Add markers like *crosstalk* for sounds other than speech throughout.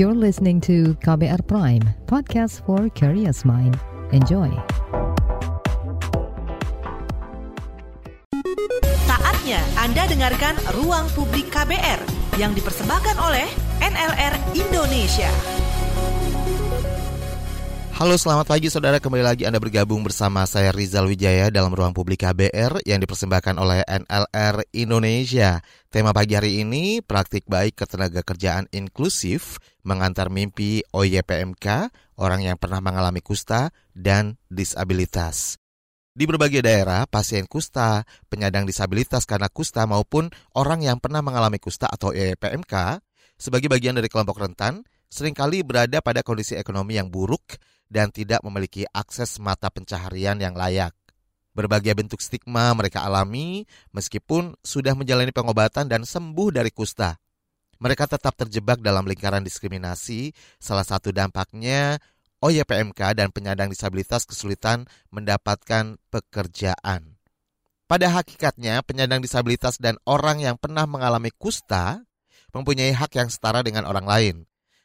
You're listening to KBR Prime, podcast for curious mind. Enjoy. Saatnya Anda dengarkan Ruang Publik KBR yang dipersembahkan oleh NLR Indonesia. Halo selamat pagi saudara kembali lagi Anda bergabung bersama saya Rizal Wijaya dalam ruang publik KBR yang dipersembahkan oleh NLR Indonesia. Tema pagi hari ini praktik baik ketenaga kerjaan inklusif mengantar mimpi OYPMK orang yang pernah mengalami kusta dan disabilitas. Di berbagai daerah, pasien kusta, penyandang disabilitas karena kusta maupun orang yang pernah mengalami kusta atau OYPMK sebagai bagian dari kelompok rentan sering kali berada pada kondisi ekonomi yang buruk dan tidak memiliki akses mata pencaharian yang layak. Berbagai bentuk stigma mereka alami meskipun sudah menjalani pengobatan dan sembuh dari kusta. Mereka tetap terjebak dalam lingkaran diskriminasi. Salah satu dampaknya OYPMK dan penyandang disabilitas kesulitan mendapatkan pekerjaan. Pada hakikatnya, penyandang disabilitas dan orang yang pernah mengalami kusta mempunyai hak yang setara dengan orang lain.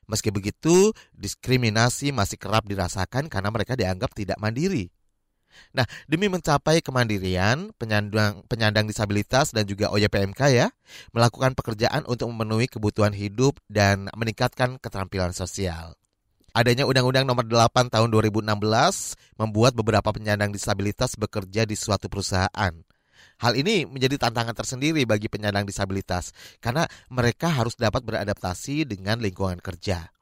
Meski begitu, diskriminasi masih kerap dirasakan karena mereka dianggap tidak mandiri. Nah, demi mencapai kemandirian, penyandang, penyandang disabilitas dan juga OYPMK ya, melakukan pekerjaan untuk memenuhi kebutuhan hidup dan meningkatkan keterampilan sosial. Adanya Undang-Undang Nomor 8 Tahun 2016 membuat beberapa penyandang disabilitas bekerja di suatu perusahaan. Hal ini menjadi tantangan tersendiri bagi penyandang disabilitas karena mereka harus dapat beradaptasi dengan lingkungan kerja.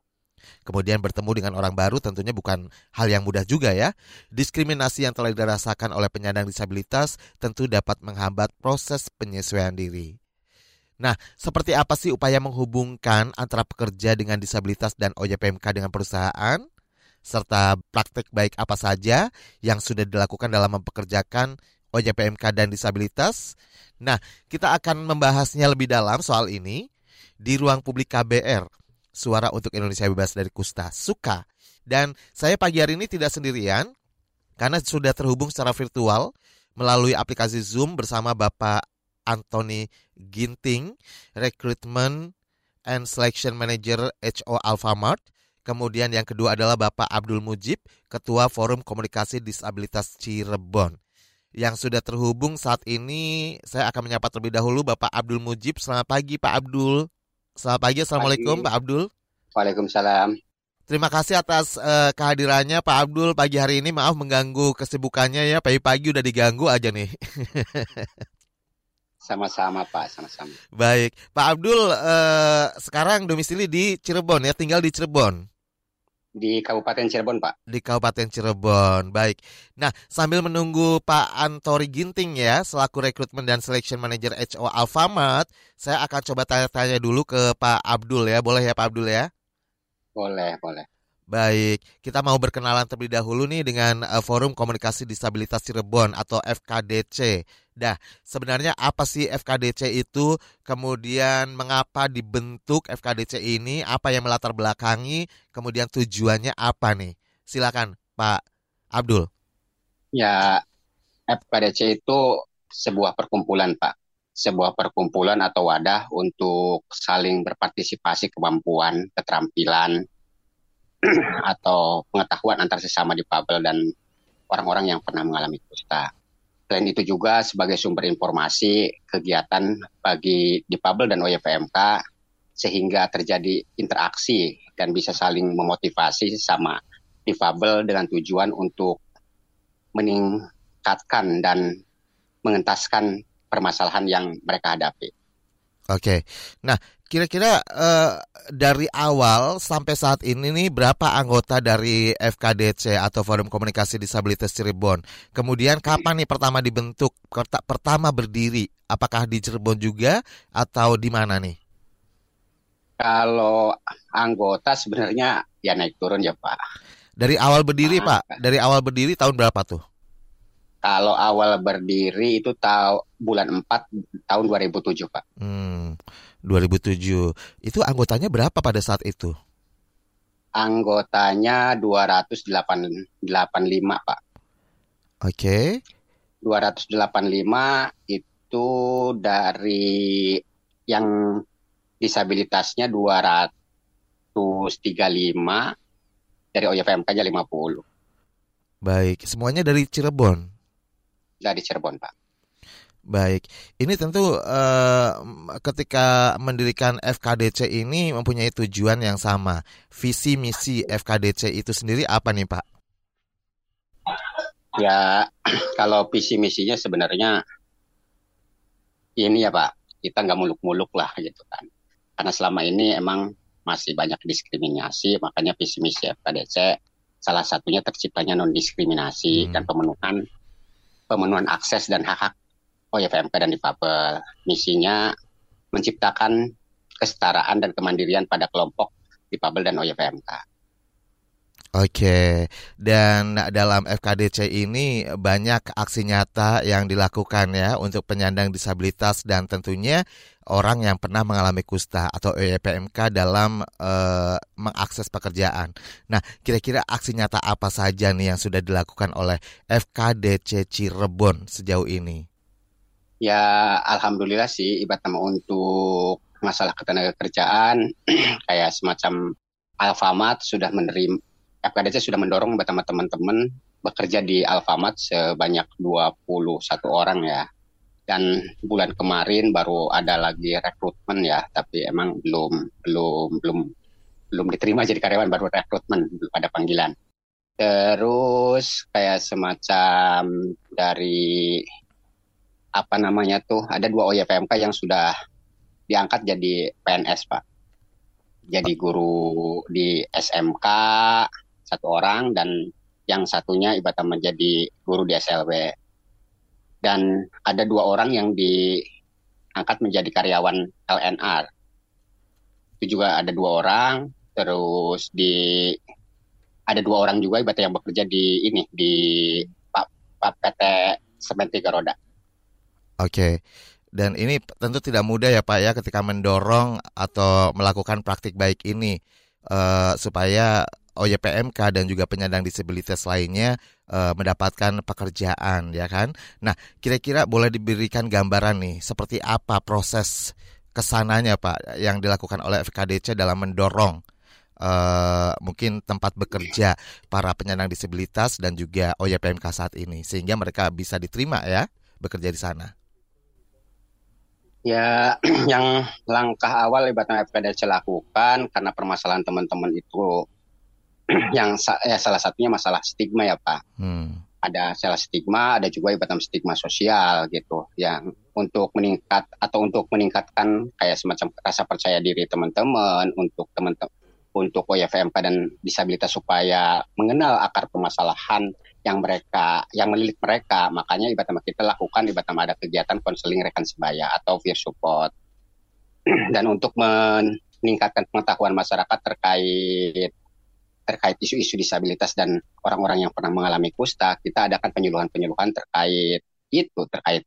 Kemudian bertemu dengan orang baru tentunya bukan hal yang mudah juga ya. Diskriminasi yang telah dirasakan oleh penyandang disabilitas tentu dapat menghambat proses penyesuaian diri. Nah, seperti apa sih upaya menghubungkan antara pekerja dengan disabilitas dan OJPMK dengan perusahaan? Serta praktek baik apa saja yang sudah dilakukan dalam mempekerjakan OJPMK dan disabilitas. Nah, kita akan membahasnya lebih dalam soal ini di ruang publik KBR, Suara untuk Indonesia Bebas dari Kusta, Suka. Dan saya pagi hari ini tidak sendirian, karena sudah terhubung secara virtual melalui aplikasi Zoom bersama Bapak Anthony Ginting, Recruitment and Selection Manager HO Alfamart. Kemudian yang kedua adalah Bapak Abdul Mujib, Ketua Forum Komunikasi Disabilitas Cirebon yang sudah terhubung saat ini. Saya akan menyapa terlebih dahulu Bapak Abdul Mujib. Selamat pagi Pak Abdul. Selamat pagi, Assalamualaikum pagi. Pak Abdul. Waalaikumsalam. Terima kasih atas uh, kehadirannya Pak Abdul pagi hari ini. Maaf mengganggu kesibukannya ya. Pagi-pagi udah diganggu aja nih. *laughs* Sama-sama Pak, sama-sama. Baik, Pak Abdul uh, sekarang domisili di Cirebon ya, tinggal di Cirebon di Kabupaten Cirebon, Pak. Di Kabupaten Cirebon, baik. Nah, sambil menunggu Pak Antori Ginting ya, selaku rekrutmen dan selection manager HO Alfamart, saya akan coba tanya-tanya dulu ke Pak Abdul ya. Boleh ya Pak Abdul ya? Boleh, boleh. Baik, kita mau berkenalan terlebih dahulu nih dengan uh, Forum Komunikasi Disabilitas Cirebon atau FKDC. Dah, sebenarnya apa sih FKDC itu? Kemudian mengapa dibentuk FKDC ini? Apa yang melatar belakangi? Kemudian tujuannya apa nih? Silakan, Pak Abdul. Ya, FKDC itu sebuah perkumpulan, Pak. Sebuah perkumpulan atau wadah untuk saling berpartisipasi kemampuan, keterampilan, *clears throat* atau pengetahuan antar sesama difabel dan orang-orang yang pernah mengalami kusta. Selain itu juga sebagai sumber informasi kegiatan bagi difabel dan OYPMK sehingga terjadi interaksi dan bisa saling memotivasi sama difabel dengan tujuan untuk meningkatkan dan mengentaskan permasalahan yang mereka hadapi. Oke, nah kira-kira uh, dari awal sampai saat ini nih berapa anggota dari FKDC atau Forum Komunikasi Disabilitas Cirebon? Kemudian kapan nih pertama dibentuk, pertama berdiri? Apakah di Cirebon juga atau di mana nih? Kalau anggota sebenarnya ya naik turun ya Pak. Dari awal berdiri nah, Pak, dari awal berdiri tahun berapa tuh? Kalau awal berdiri itu tahu bulan 4 tahun 2007, Pak. Hmm, 2007. Itu anggotanya berapa pada saat itu? Anggotanya 285, Pak. Oke. Okay. 285 itu dari yang disabilitasnya 200 dari OYPMK aja 50. Baik, semuanya dari Cirebon. Dari Cirebon, Pak. Baik, ini tentu eh, ketika mendirikan FKDC ini mempunyai tujuan yang sama. Visi misi FKDC itu sendiri apa nih, Pak? Ya, *clears throat* kalau visi misinya sebenarnya ini ya Pak, kita nggak muluk-muluk lah gitu kan. Karena selama ini emang masih banyak diskriminasi, makanya visi misi FKDC salah satunya terciptanya non diskriminasi hmm. dan pemenuhan pemenuhan akses dan hak hak OYVMK dan difabel. Misinya menciptakan kesetaraan dan kemandirian pada kelompok difabel dan OYVMK. Oke, dan dalam FKDC ini banyak aksi nyata yang dilakukan ya untuk penyandang disabilitas dan tentunya orang yang pernah mengalami kusta atau EPMK dalam uh, mengakses pekerjaan. Nah, kira-kira aksi nyata apa saja nih yang sudah dilakukan oleh FKDC Cirebon sejauh ini? Ya, alhamdulillah sih ibaratnya untuk masalah ketenaga kerjaan *clears throat* kayak semacam Alfamart sudah menerima FKDC sudah mendorong teman-teman bekerja di Alfamart sebanyak 21 orang ya. Dan bulan kemarin baru ada lagi rekrutmen ya, tapi emang belum belum belum belum diterima jadi karyawan baru rekrutmen belum ada panggilan. Terus kayak semacam dari apa namanya tuh ada dua OYPMK yang sudah diangkat jadi PNS pak jadi guru di SMK satu orang dan yang satunya ibadah menjadi guru di SLB dan ada dua orang yang diangkat menjadi karyawan LNR itu juga ada dua orang terus di ada dua orang juga ibadah yang bekerja di ini di PT Semen Tiga Roda Oke. Dan ini tentu tidak mudah ya Pak ya ketika mendorong atau melakukan praktik baik ini uh, supaya OYPMK dan juga penyandang disabilitas lainnya uh, mendapatkan pekerjaan ya kan. Nah, kira-kira boleh diberikan gambaran nih seperti apa proses ke sananya Pak yang dilakukan oleh FKDC dalam mendorong uh, mungkin tempat bekerja para penyandang disabilitas dan juga OYPMK saat ini sehingga mereka bisa diterima ya bekerja di sana. Ya, *clears throat* yang langkah awal ibaratnya FPDC lakukan karena permasalahan teman-teman itu *clears throat* yang ya salah satunya masalah stigma ya Pak. Hmm. Ada salah stigma, ada juga ibaratnya stigma sosial gitu, yang untuk meningkat atau untuk meningkatkan kayak semacam rasa percaya diri teman-teman untuk teman-teman untuk OYFMK dan disabilitas supaya mengenal akar permasalahan yang mereka yang melilit mereka makanya ibadah kita lakukan ibadah ada kegiatan konseling rekan sebaya atau peer support *clears throat* dan untuk meningkatkan pengetahuan masyarakat terkait terkait isu-isu disabilitas dan orang-orang yang pernah mengalami kusta kita adakan penyuluhan-penyuluhan terkait itu terkait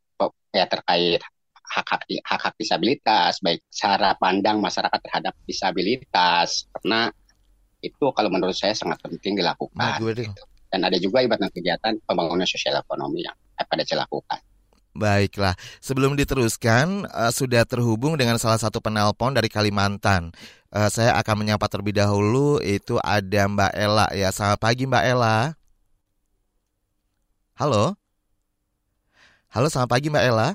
ya terkait hak-hak hak-hak disabilitas baik cara pandang masyarakat terhadap disabilitas karena itu kalau menurut saya sangat penting dilakukan. Nah, gitu dan ada juga ibadah kegiatan pembangunan sosial ekonomi yang pada lakukan. Baiklah, sebelum diteruskan uh, sudah terhubung dengan salah satu penelpon dari Kalimantan. Uh, saya akan menyapa terlebih dahulu itu ada Mbak Ella ya. Selamat pagi Mbak Ella. Halo. Halo, selamat pagi Mbak Ella.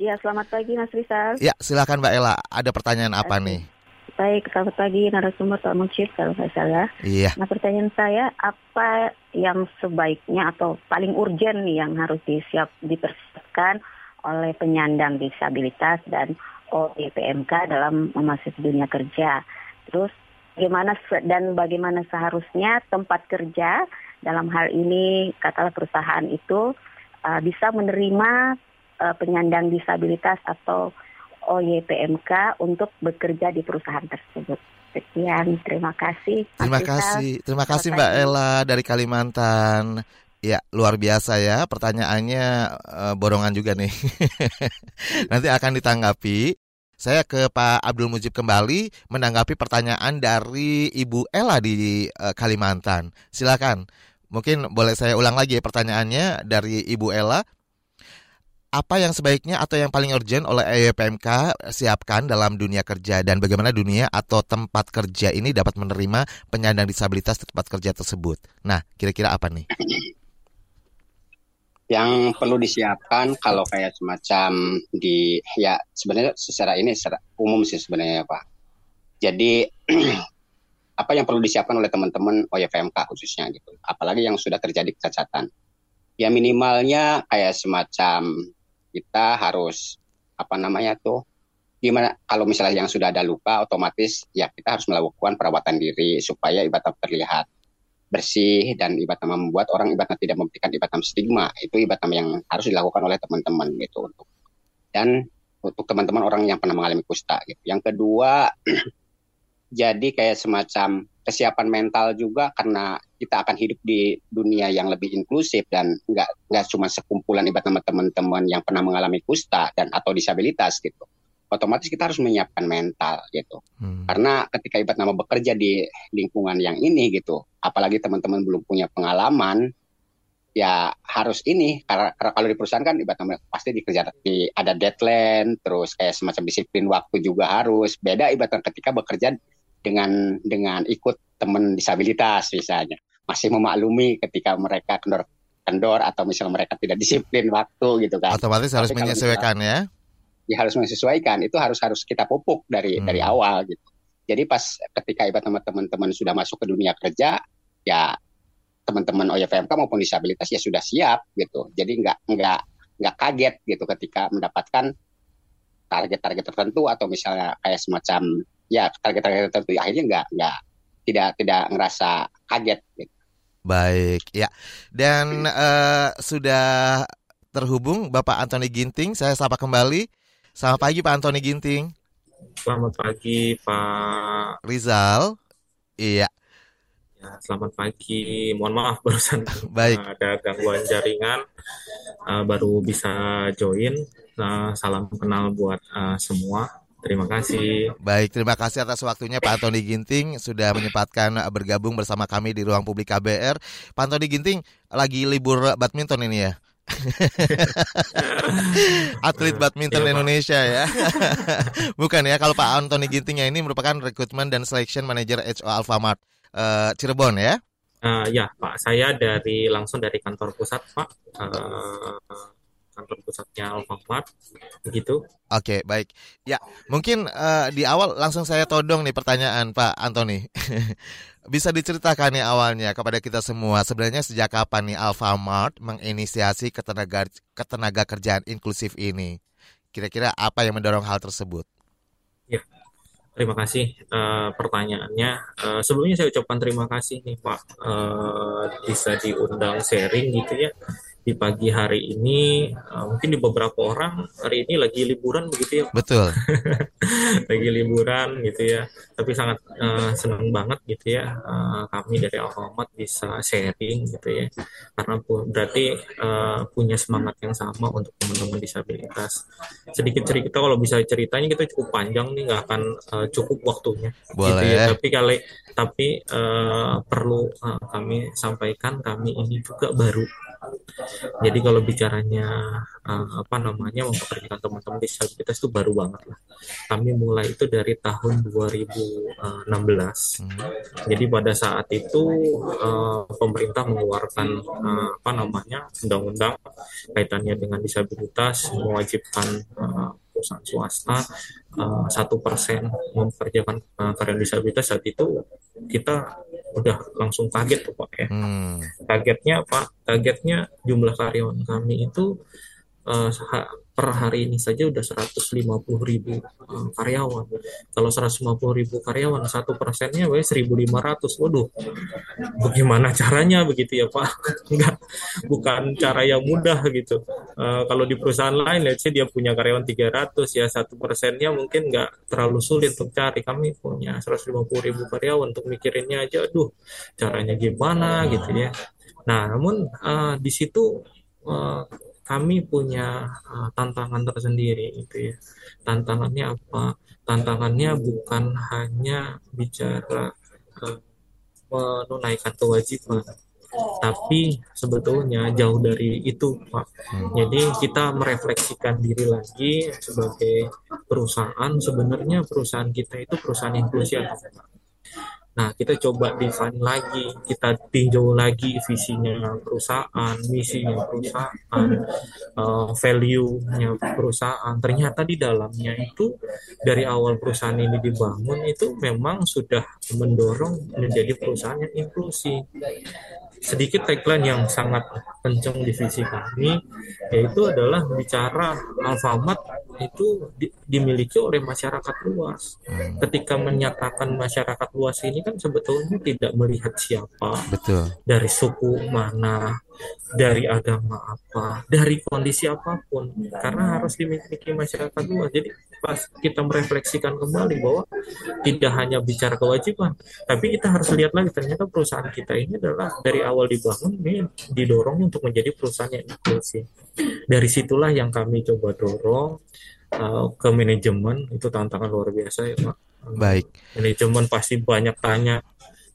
Iya, selamat pagi Mas Rizal. Ya, silakan Mbak Ella. Ada pertanyaan apa nih? Baik, selamat pagi narasumber Pak Mucif kalau saya salah. Iya. Nah pertanyaan saya, apa yang sebaiknya atau paling urgent nih yang harus disiap dipersiapkan oleh penyandang disabilitas dan OEPMK dalam memasuki dunia kerja. Terus bagaimana dan bagaimana seharusnya tempat kerja dalam hal ini katalah perusahaan itu uh, bisa menerima uh, penyandang disabilitas atau OYPMK untuk bekerja di perusahaan tersebut. Sekian, terima kasih. Terima kasih, terima kasih Mbak Ella dari Kalimantan. Ya, luar biasa ya. Pertanyaannya uh, borongan juga nih. *laughs* Nanti akan ditanggapi. Saya ke Pak Abdul Mujib kembali menanggapi pertanyaan dari Ibu Ella di uh, Kalimantan. Silakan. Mungkin boleh saya ulang lagi ya pertanyaannya dari Ibu Ella apa yang sebaiknya atau yang paling urgent oleh EYPMK siapkan dalam dunia kerja dan bagaimana dunia atau tempat kerja ini dapat menerima penyandang disabilitas di tempat kerja tersebut. Nah, kira-kira apa nih? Yang perlu disiapkan kalau kayak semacam di ya sebenarnya secara ini secara umum sih sebenarnya Pak. Jadi *clears throat* apa yang perlu disiapkan oleh teman-teman OYFMK khususnya gitu. Apalagi yang sudah terjadi kecacatan. Ya minimalnya kayak semacam kita harus apa namanya tuh gimana kalau misalnya yang sudah ada luka otomatis ya kita harus melakukan perawatan diri supaya ibadah terlihat bersih dan ibadah membuat orang ibadah tidak memberikan ibadah stigma itu ibadah yang harus dilakukan oleh teman-teman gitu untuk dan untuk teman-teman orang yang pernah mengalami kusta gitu. Yang kedua *clears throat* jadi kayak semacam kesiapan mental juga karena kita akan hidup di dunia yang lebih inklusif dan nggak nggak cuma sekumpulan ibarat teman-teman yang pernah mengalami kusta dan atau disabilitas gitu. Otomatis kita harus menyiapkan mental gitu. Hmm. karena ketika ibarat nama bekerja di lingkungan yang ini gitu apalagi teman-teman belum punya pengalaman ya harus ini karena, karena kalau di perusahaan kan ibarat pasti dikerja di ada deadline terus kayak semacam disiplin waktu juga harus. Beda ibarat ketika bekerja dengan dengan ikut teman disabilitas misalnya. Masih memaklumi ketika mereka kendor kendor atau misalnya mereka tidak disiplin waktu gitu kan. Otomatis harus menyesuaikan ya. Ya harus menyesuaikan. Itu harus harus kita pupuk dari hmm. dari awal gitu. Jadi pas ketika ibarat teman-teman sudah masuk ke dunia kerja ya teman-teman OYFMK maupun disabilitas ya sudah siap gitu. Jadi nggak nggak nggak kaget gitu ketika mendapatkan target-target tertentu atau misalnya kayak semacam ya target-target tertentu akhirnya nggak nggak tidak tidak ngerasa kaget. Gitu. Baik, ya. Dan uh, sudah terhubung Bapak Antoni Ginting. Saya sapa kembali. Selamat pagi Pak Antoni Ginting. Selamat pagi Pak Rizal. Iya. Ya, selamat pagi. Mohon maaf *laughs* barusan *laughs* Baik. ada gangguan jaringan. Uh, baru bisa join. Uh, salam kenal buat uh, semua. Terima kasih. Baik, terima kasih atas waktunya Pak Antoni Ginting sudah menyempatkan bergabung bersama kami di ruang publik KBR. Pak Antoni Ginting lagi libur badminton ini ya? *laughs* Atlet badminton iya, Indonesia ya. *laughs* Bukan ya, kalau Pak Antoni Ginting ya ini merupakan rekrutmen dan selection manager HO Alfamart uh, Cirebon ya. Uh, ya Pak, saya dari langsung dari kantor pusat Pak. Uh, kantor pusatnya Alfamart begitu. Oke, baik. Ya, mungkin uh, di awal langsung saya todong nih pertanyaan Pak Antoni. *laughs* Bisa diceritakan nih awalnya kepada kita semua sebenarnya sejak kapan nih Alfamart menginisiasi ketenaga ketenaga kerjaan inklusif ini? Kira-kira apa yang mendorong hal tersebut? Ya, terima kasih uh, pertanyaannya. Uh, sebelumnya saya ucapkan terima kasih nih Pak uh, bisa diundang sharing gitu ya di pagi hari ini uh, mungkin di beberapa orang hari ini lagi liburan begitu ya. Betul. *laughs* Lagi liburan gitu ya. Tapi sangat uh, senang banget gitu ya. Uh, kami dari Alfamart bisa sharing gitu ya. Karena berarti uh, punya semangat yang sama untuk teman-teman disabilitas. Sedikit cerita kalau bisa ceritanya kita cukup panjang nih nggak akan uh, cukup waktunya. Boleh. gitu ya. Tapi kali tapi uh, perlu uh, kami sampaikan kami ini juga baru jadi kalau bicaranya uh, apa namanya mempekerjakan teman-teman disabilitas itu baru banget lah. Kami mulai itu dari tahun 2016. Hmm. Jadi pada saat itu uh, pemerintah mengeluarkan uh, apa namanya undang-undang kaitannya dengan disabilitas mewajibkan uh, perusahaan swasta satu uh, persen mempekerjakan uh, karyawan disabilitas saat itu kita udah langsung kaget tuh pak ya. Hmm. Kagetnya apa? Kagetnya jumlah karyawan kami itu uh, per hari ini saja udah 150 ribu uh, karyawan. Kalau 150 ribu karyawan, satu persennya wes 1.500. Waduh, bagaimana caranya begitu ya Pak? *laughs* Enggak, bukan cara yang mudah gitu. Uh, kalau di perusahaan lain, let's say dia punya karyawan 300, ya satu persennya mungkin nggak terlalu sulit untuk cari. Kami punya 150 ribu karyawan untuk mikirinnya aja, aduh, caranya gimana gitu ya. Nah, namun uh, di situ uh, kami punya uh, tantangan tersendiri itu ya. Tantangannya apa? Tantangannya bukan hanya bicara uh, menunaikan kewajiban, tapi sebetulnya jauh dari itu Pak. Jadi kita merefleksikan diri lagi sebagai perusahaan sebenarnya perusahaan kita itu perusahaan inklusi atau. Nah, kita coba define lagi, kita tinjau lagi visinya perusahaan, misinya perusahaan, uh, value-nya perusahaan. Ternyata di dalamnya itu dari awal perusahaan ini dibangun itu memang sudah mendorong menjadi perusahaan yang inklusi sedikit tagline yang sangat kencang di visi kami yaitu adalah bicara Alfamart itu di, dimiliki oleh masyarakat luas. Hmm. Ketika menyatakan masyarakat luas ini kan sebetulnya tidak melihat siapa, Betul. dari suku mana, dari agama apa, dari kondisi apa pun, karena harus dimiliki masyarakat luas. Jadi pas kita merefleksikan kembali bahwa tidak hanya bicara kewajiban, tapi kita harus lihat lagi ternyata perusahaan kita ini adalah dari awal dibangun ini didorong untuk menjadi perusahaan yang inklusif. Dari situlah yang kami coba dorong uh, ke manajemen itu tantangan luar biasa ya Pak. Baik. Manajemen pasti banyak tanya.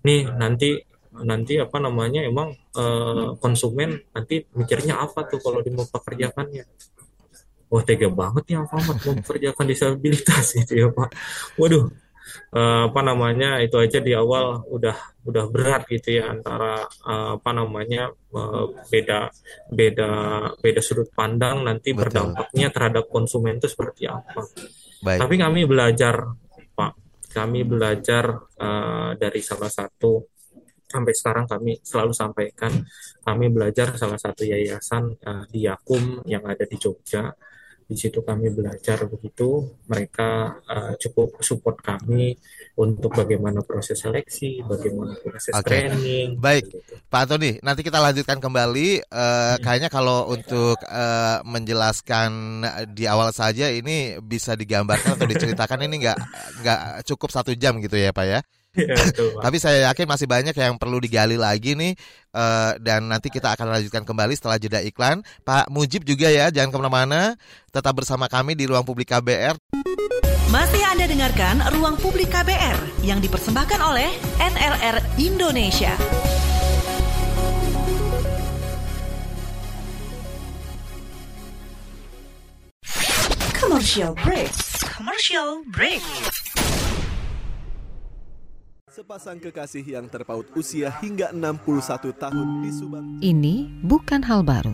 Nih nanti nanti apa namanya emang uh, konsumen nanti mikirnya apa tuh kalau di mau pekerjakannya wah tega banget ya Alfamart memperkerjakan disabilitas *laughs* gitu ya Pak. Waduh, uh, apa namanya itu aja di awal udah udah berat gitu ya antara uh, apa namanya uh, beda beda beda sudut pandang nanti Betul. berdampaknya terhadap konsumen itu seperti apa. Baik. Tapi kami belajar Pak, kami belajar uh, dari salah satu sampai sekarang kami selalu sampaikan kami belajar salah satu yayasan uh, di Yakum yang ada di Jogja di situ kami belajar begitu mereka uh, cukup support kami untuk bagaimana proses seleksi bagaimana proses okay. training baik gitu. Pak Antoni nanti kita lanjutkan kembali uh, hmm. kayaknya kalau untuk uh, menjelaskan di awal saja ini bisa digambarkan atau diceritakan ini nggak nggak cukup satu jam gitu ya Pak ya Ya, Tapi saya yakin masih banyak yang perlu digali lagi nih uh, dan nanti kita akan lanjutkan kembali setelah jeda iklan. Pak Mujib juga ya, jangan ke mana-mana, tetap bersama kami di Ruang Publik KBR. Masih Anda dengarkan Ruang Publik KBR yang dipersembahkan oleh NLR Indonesia. Commercial break. Commercial break. Sepasang kekasih yang terpaut usia hingga 61 tahun di Subang. Ini bukan hal baru.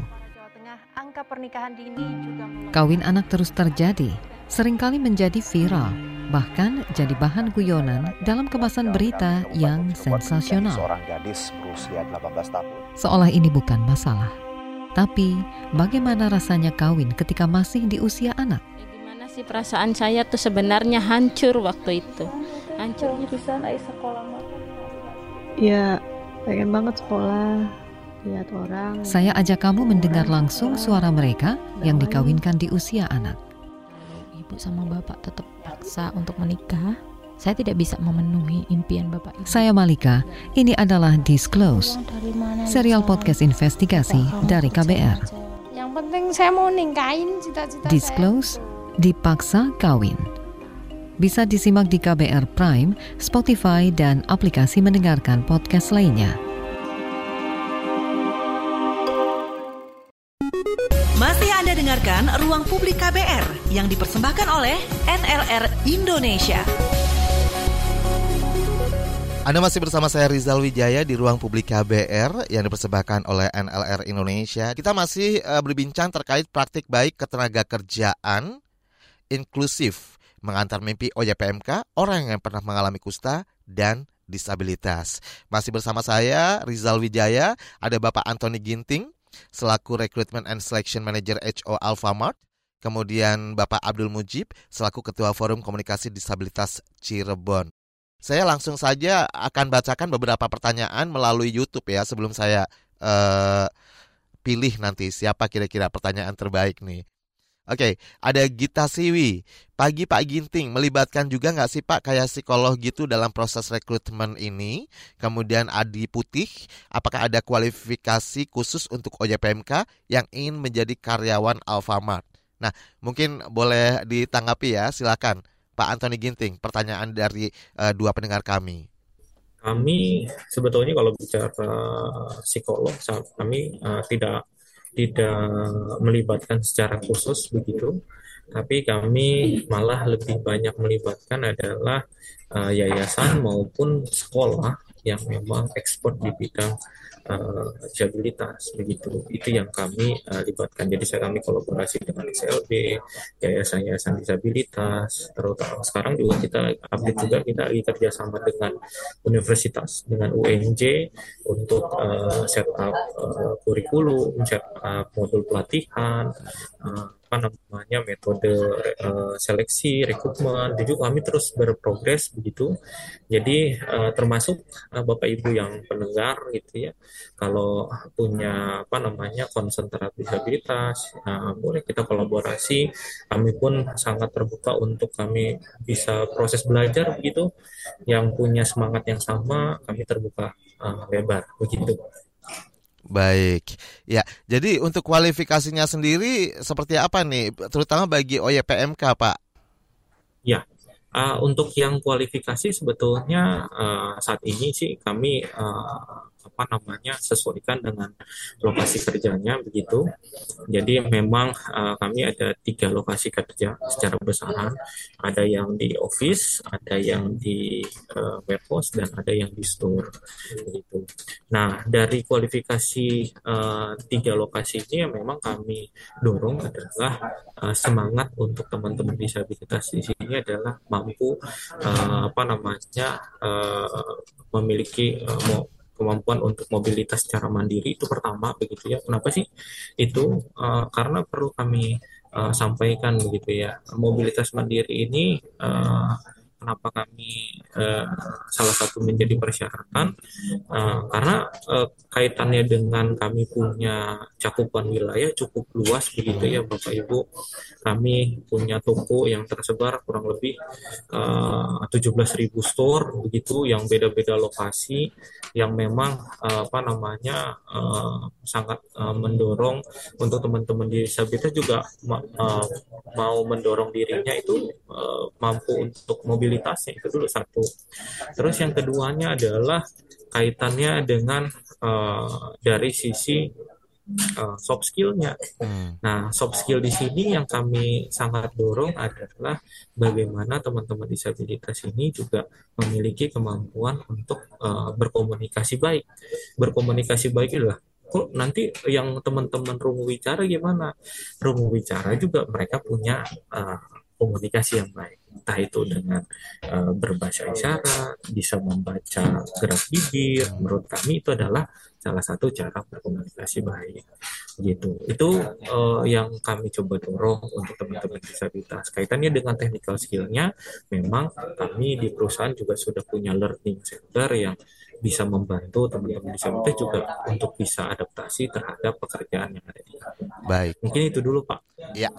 angka pernikahan dini juga Kawin anak terus terjadi, sering kali menjadi viral, bahkan jadi bahan guyonan dalam kemasan berita yang sensasional. Seorang gadis berusia 18 tahun. Seolah ini bukan masalah. Tapi, bagaimana rasanya kawin ketika masih di usia anak? Gimana sih perasaan saya tuh sebenarnya hancur waktu itu hancurnya bisa naik sekolah ya pengen banget sekolah lihat orang. Saya ajak kamu mendengar langsung suara mereka yang dikawinkan di usia anak. Ibu sama bapak tetap paksa untuk menikah. Saya tidak bisa memenuhi impian Bapak Ibu. Saya Malika, ini adalah Disclose, serial podcast investigasi dari KBR. Yang penting saya mau ningkain cita-cita Disclose, dipaksa kawin bisa disimak di KBR Prime, Spotify, dan aplikasi mendengarkan podcast lainnya. Masih Anda dengarkan Ruang Publik KBR yang dipersembahkan oleh NLR Indonesia. Anda masih bersama saya Rizal Wijaya di ruang publik KBR yang dipersembahkan oleh NLR Indonesia. Kita masih uh, berbincang terkait praktik baik ketenaga kerjaan inklusif mengantar mimpi OJPMK orang yang pernah mengalami kusta dan disabilitas. Masih bersama saya Rizal Wijaya, ada Bapak Anthony Ginting selaku Recruitment and Selection Manager HO Alfamart, kemudian Bapak Abdul Mujib selaku Ketua Forum Komunikasi Disabilitas Cirebon. Saya langsung saja akan bacakan beberapa pertanyaan melalui YouTube ya sebelum saya uh, pilih nanti siapa kira-kira pertanyaan terbaik nih. Oke, ada Gita Siwi. Pagi Pak Ginting, melibatkan juga nggak sih Pak kayak psikolog gitu dalam proses rekrutmen ini? Kemudian Adi Putih, apakah ada kualifikasi khusus untuk OJPMK yang ingin menjadi karyawan Alfamart? Nah, mungkin boleh ditanggapi ya, silakan Pak Antoni Ginting. Pertanyaan dari uh, dua pendengar kami. kami sebetulnya kalau bicara psikolog kami uh, tidak tidak melibatkan secara khusus begitu tapi kami malah lebih banyak melibatkan adalah uh, yayasan maupun sekolah yang memang ekspor di bidang uh, disabilitas begitu. Itu yang kami uh, libatkan. Jadi saya kami kolaborasi dengan SLB yayasan-yayasan disabilitas terutama sekarang juga kita update juga kita kerjasama dengan universitas dengan UNJ untuk uh, setup uh, kurikulum setup modul pelatihan uh, apa namanya metode uh, seleksi rekrutmen. Jadi kami terus berprogres begitu. Jadi uh, termasuk uh, bapak ibu yang pendengar gitu ya kalau punya apa namanya terhadap disabilitas nah, boleh kita kolaborasi. Kami pun sangat terbuka untuk kami bisa proses belajar begitu. Yang punya semangat yang sama kami terbuka uh, lebar begitu Baik, ya. Jadi untuk kualifikasinya sendiri seperti apa nih, terutama bagi OYPMK, Pak? Ya, uh, untuk yang kualifikasi sebetulnya uh, saat ini sih kami uh, apa namanya sesuaikan dengan lokasi kerjanya begitu. Jadi memang uh, kami ada tiga lokasi kerja secara besaran. Ada yang di office, ada yang di uh, dan ada yang di store begitu. Nah dari kualifikasi uh, tiga lokasi ini yang memang kami dorong adalah uh, semangat untuk teman-teman disabilitas di sini adalah mampu uh, apa namanya uh, memiliki uh, kemampuan untuk mobilitas secara mandiri itu pertama begitu ya. Kenapa sih? Itu uh, karena perlu kami uh, sampaikan begitu ya. Mobilitas mandiri ini uh, kenapa kami uh, salah satu menjadi persyaratan uh, karena uh, kaitannya dengan kami punya cakupan wilayah cukup luas begitu ya Bapak Ibu. Kami punya toko yang tersebar kurang lebih uh, 17.000 store begitu yang beda-beda lokasi yang memang uh, apa namanya uh, sangat uh, mendorong untuk teman-teman disabilitas juga ma uh, mau mendorong dirinya itu uh, mampu untuk mobil mobilitasnya itu dulu satu. Terus yang keduanya adalah kaitannya dengan uh, dari sisi uh, soft skillnya. Hmm. Nah, soft skill di sini yang kami sangat dorong adalah bagaimana teman-teman disabilitas ini juga memiliki kemampuan untuk uh, berkomunikasi baik. Berkomunikasi baik adalah kok nanti yang teman-teman rumu bicara gimana? Rumu bicara juga mereka punya uh, komunikasi yang baik entah itu dengan uh, berbahasa isyarat, bisa membaca gerak bibir. Menurut kami itu adalah salah satu cara berkomunikasi baik. Gitu. Itu uh, yang kami coba dorong untuk teman-teman disabilitas. Kaitannya dengan technical skill-nya, memang kami di perusahaan juga sudah punya learning center yang bisa membantu teman-teman disabilitas juga untuk bisa adaptasi terhadap pekerjaan yang ada di kami. Baik. Mungkin itu dulu, Pak. Ya.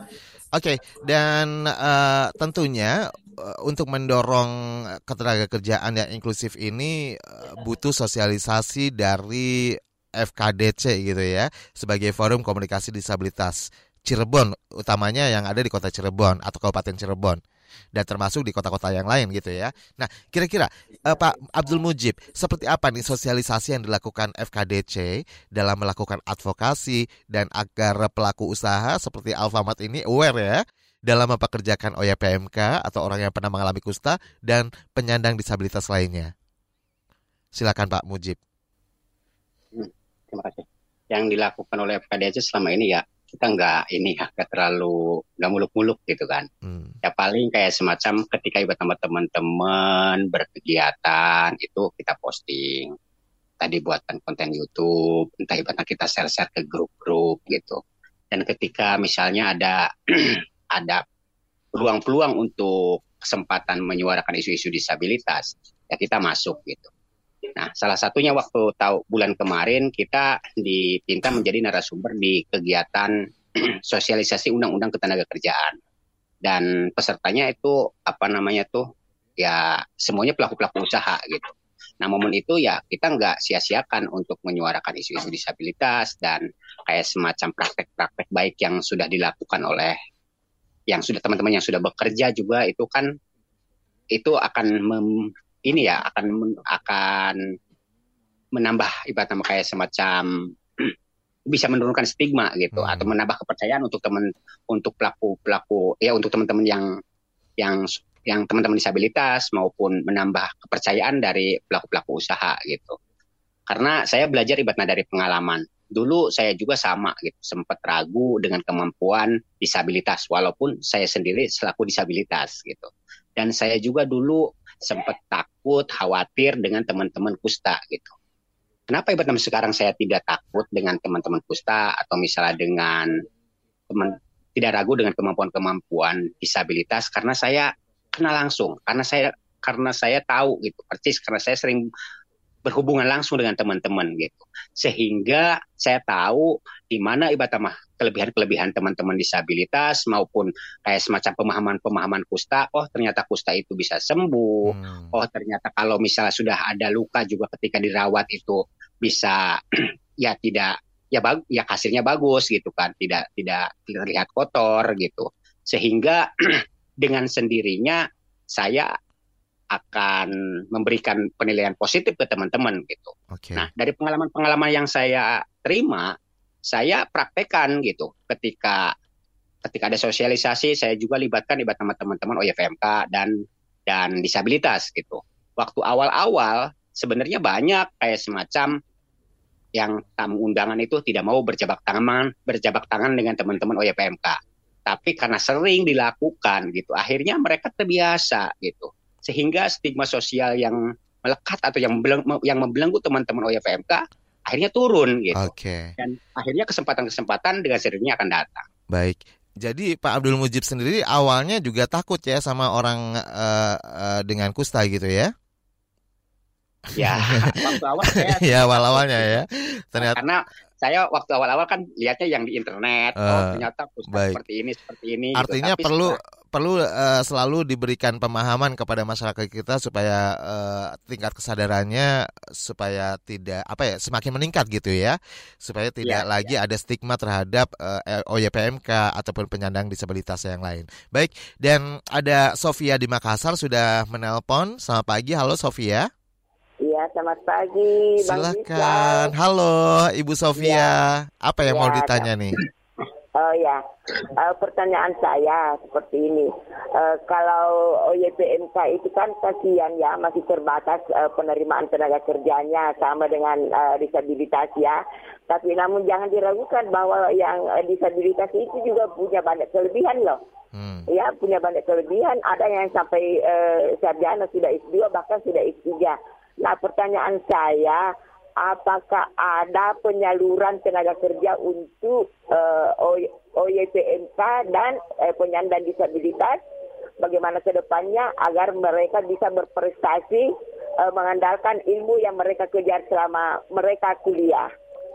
Oke, okay. dan uh, tentunya uh, untuk mendorong ketenaga kerjaan yang inklusif ini uh, butuh sosialisasi dari FKDC gitu ya sebagai forum komunikasi disabilitas Cirebon utamanya yang ada di kota Cirebon atau Kabupaten Cirebon dan termasuk di kota-kota yang lain gitu ya. Nah, kira-kira uh, Pak Abdul Mujib, seperti apa nih sosialisasi yang dilakukan FKDC dalam melakukan advokasi dan agar pelaku usaha seperti Alfamart ini aware ya dalam mempekerjakan OYPMK atau orang yang pernah mengalami kusta dan penyandang disabilitas lainnya. Silakan Pak Mujib. Hmm, terima kasih. Yang dilakukan oleh FKDC selama ini ya kita nggak ini ya nggak terlalu nggak muluk-muluk gitu kan. Hmm. ya paling kayak semacam ketika ibadah sama teman-teman berkegiatan itu kita posting. Tadi buatkan konten YouTube entah ibadah kita share-share ke grup-grup gitu. Dan ketika misalnya ada *clears throat* ada peluang-peluang untuk kesempatan menyuarakan isu-isu disabilitas ya kita masuk gitu Nah, salah satunya waktu tahu bulan kemarin kita dipinta menjadi narasumber di kegiatan *clears throat* sosialisasi undang-undang ketenaga kerjaan. Dan pesertanya itu apa namanya tuh ya semuanya pelaku-pelaku usaha gitu. Nah momen itu ya kita nggak sia-siakan untuk menyuarakan isu-isu disabilitas dan kayak semacam praktek-praktek baik yang sudah dilakukan oleh yang sudah teman-teman yang sudah bekerja juga itu kan itu akan mem, ini ya akan akan menambah ibarat nama kayak semacam *clears throat* bisa menurunkan stigma gitu hmm. atau menambah kepercayaan untuk teman untuk pelaku pelaku ya untuk teman-teman yang yang yang teman-teman disabilitas maupun menambah kepercayaan dari pelaku pelaku usaha gitu. Karena saya belajar ibaratnya dari pengalaman. Dulu saya juga sama gitu sempat ragu dengan kemampuan disabilitas walaupun saya sendiri selaku disabilitas gitu. Dan saya juga dulu sempat takut khawatir dengan teman-teman kusta gitu. Kenapa ibarat sekarang saya tidak takut dengan teman-teman kusta atau misalnya dengan teman tidak ragu dengan kemampuan-kemampuan disabilitas? Karena saya kenal langsung, karena saya karena saya tahu gitu. Persis karena saya sering berhubungan langsung dengan teman-teman gitu. Sehingga saya tahu di mana ibarat mah kelebihan-kelebihan teman-teman disabilitas maupun kayak semacam pemahaman-pemahaman kusta, oh ternyata kusta itu bisa sembuh. Hmm. Oh ternyata kalau misalnya sudah ada luka juga ketika dirawat itu bisa *clears throat* ya tidak ya bag, ya hasilnya bagus gitu kan, tidak tidak terlihat kotor gitu. Sehingga *clears throat* dengan sendirinya saya akan memberikan penilaian positif ke teman-teman gitu. Okay. Nah, dari pengalaman-pengalaman yang saya terima, saya praktekkan gitu ketika ketika ada sosialisasi saya juga libatkan libat sama teman-teman OYFMK dan dan disabilitas gitu. Waktu awal-awal sebenarnya banyak kayak semacam yang tamu undangan itu tidak mau berjabat tangan berjabat tangan dengan teman-teman OYPMK. Tapi karena sering dilakukan gitu, akhirnya mereka terbiasa gitu. Sehingga stigma sosial yang melekat atau yang yang membelenggu teman-teman OYPMK akhirnya turun gitu. Okay. Dan akhirnya kesempatan-kesempatan dengan sendirinya akan datang. Baik. Jadi Pak Abdul Mujib sendiri awalnya juga takut ya sama orang uh, uh, dengan kusta gitu ya? Ya, *laughs* waktu awal saya *laughs* ya awal-awalnya ya. Ternyata karena saya waktu awal-awal kan lihatnya yang di internet, uh, oh ternyata kusta baik. seperti ini seperti ini. Gitu. Artinya gitu. perlu setelah perlu uh, selalu diberikan pemahaman kepada masyarakat kita supaya uh, tingkat kesadarannya supaya tidak apa ya semakin meningkat gitu ya supaya tidak ya, lagi ya. ada stigma terhadap uh, eh, OYPMK ataupun penyandang disabilitas yang lain. Baik dan ada Sofia di Makassar sudah menelpon. Selamat pagi, halo Sofia. Iya, selamat pagi. Silakan. Halo, Ibu Sofia. Ya. Apa yang ya, mau ditanya nih? Oh ya, uh, pertanyaan saya seperti ini. Uh, kalau OYPMK itu kan kasihan ya, masih terbatas uh, penerimaan tenaga kerjanya sama dengan uh, disabilitas ya. Tapi namun jangan diragukan bahwa yang uh, disabilitas itu juga punya banyak kelebihan loh. Hmm. Ya, punya banyak kelebihan. Ada yang sampai uh, sarjana sudah S2 bahkan sudah S3. Nah, pertanyaan saya, apakah ada penyaluran tenaga kerja untuk uh, eh, OYPMK dan uh, penyandang disabilitas bagaimana ke depannya agar mereka bisa berprestasi uh, mengandalkan ilmu yang mereka kejar selama mereka kuliah.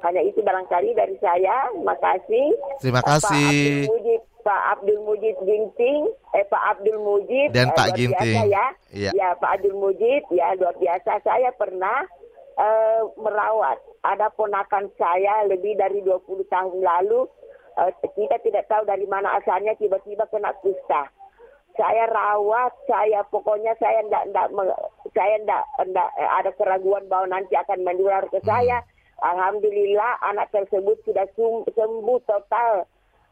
Hanya itu barangkali dari saya. Terima kasih. Terima kasih. Pak Abdul Mujib, Pak Abdul Mujib Ginting, eh Pak Abdul Mujib dan Pak Ginting. ya. ya. Ya Pak Abdul Mujib ya luar biasa. Saya pernah uh, merawat. Ada ponakan saya lebih dari 20 tahun lalu, uh, kita tidak tahu dari mana asalnya tiba-tiba kena kusta. Saya rawat, saya pokoknya saya tidak tidak saya tidak tidak eh, ada keraguan bahwa nanti akan menular ke hmm. saya. Alhamdulillah anak tersebut sudah sembuh total.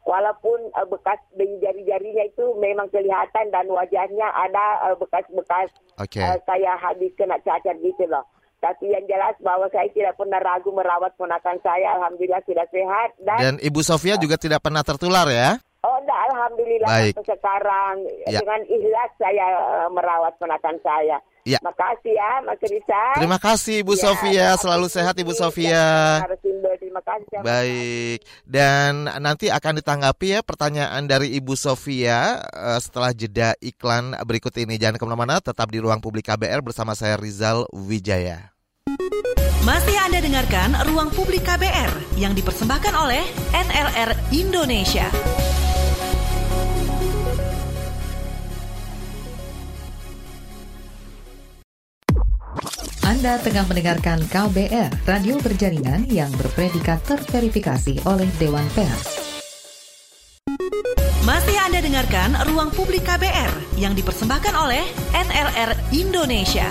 Walaupun uh, bekas jari-jarinya itu memang kelihatan dan wajahnya ada bekas-bekas uh, okay. uh, kayak habis kena cacar gitu loh. Tapi yang jelas bahwa saya tidak pernah ragu merawat ponakan saya. Alhamdulillah sudah sehat. Dan, dan Ibu Sofia juga tidak pernah tertular ya? Oh enggak, Alhamdulillah Baik. sampai sekarang. Ya. Dengan ikhlas saya uh, merawat ponakan saya. Ya. Terima kasih ya Mas Risa. Terima kasih Ibu ya, Sofia, selalu sehat Ibu Sofia. Terima kasih. Baik, dan nanti akan ditanggapi ya pertanyaan dari Ibu Sofia uh, setelah jeda iklan berikut ini. Jangan ke mana-mana, tetap di ruang publik KBR bersama saya Rizal Wijaya. Masih Anda dengarkan Ruang Publik KBR yang dipersembahkan oleh NLR Indonesia. Anda tengah mendengarkan KBR, radio berjaringan yang berpredikat terverifikasi oleh Dewan Pers. Masih Anda dengarkan Ruang Publik KBR yang dipersembahkan oleh NLR Indonesia.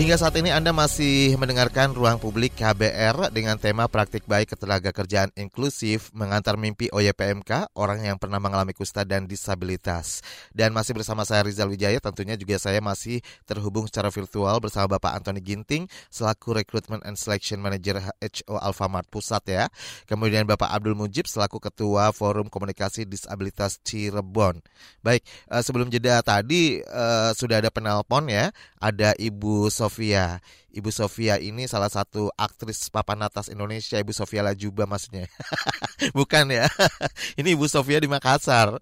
Hingga saat ini Anda masih mendengarkan Ruang Publik KBR dengan tema Praktik Baik Ketenaga Kerjaan Inklusif Mengantar Mimpi OYPMK, orang yang pernah mengalami kusta dan disabilitas. Dan masih bersama saya Rizal Wijaya, tentunya juga saya masih terhubung secara virtual bersama Bapak Antoni Ginting selaku Recruitment and Selection Manager HO Alfamart Pusat ya. Kemudian Bapak Abdul Mujib selaku Ketua Forum Komunikasi Disabilitas Cirebon. Baik, eh, sebelum jeda tadi eh, sudah ada penelpon ya, ada Ibu Sofia. Ibu Sofia ini salah satu aktris papan atas Indonesia, Ibu Sofia Lajuba maksudnya. *laughs* Bukan ya. *laughs* ini Ibu Sofia di Makassar.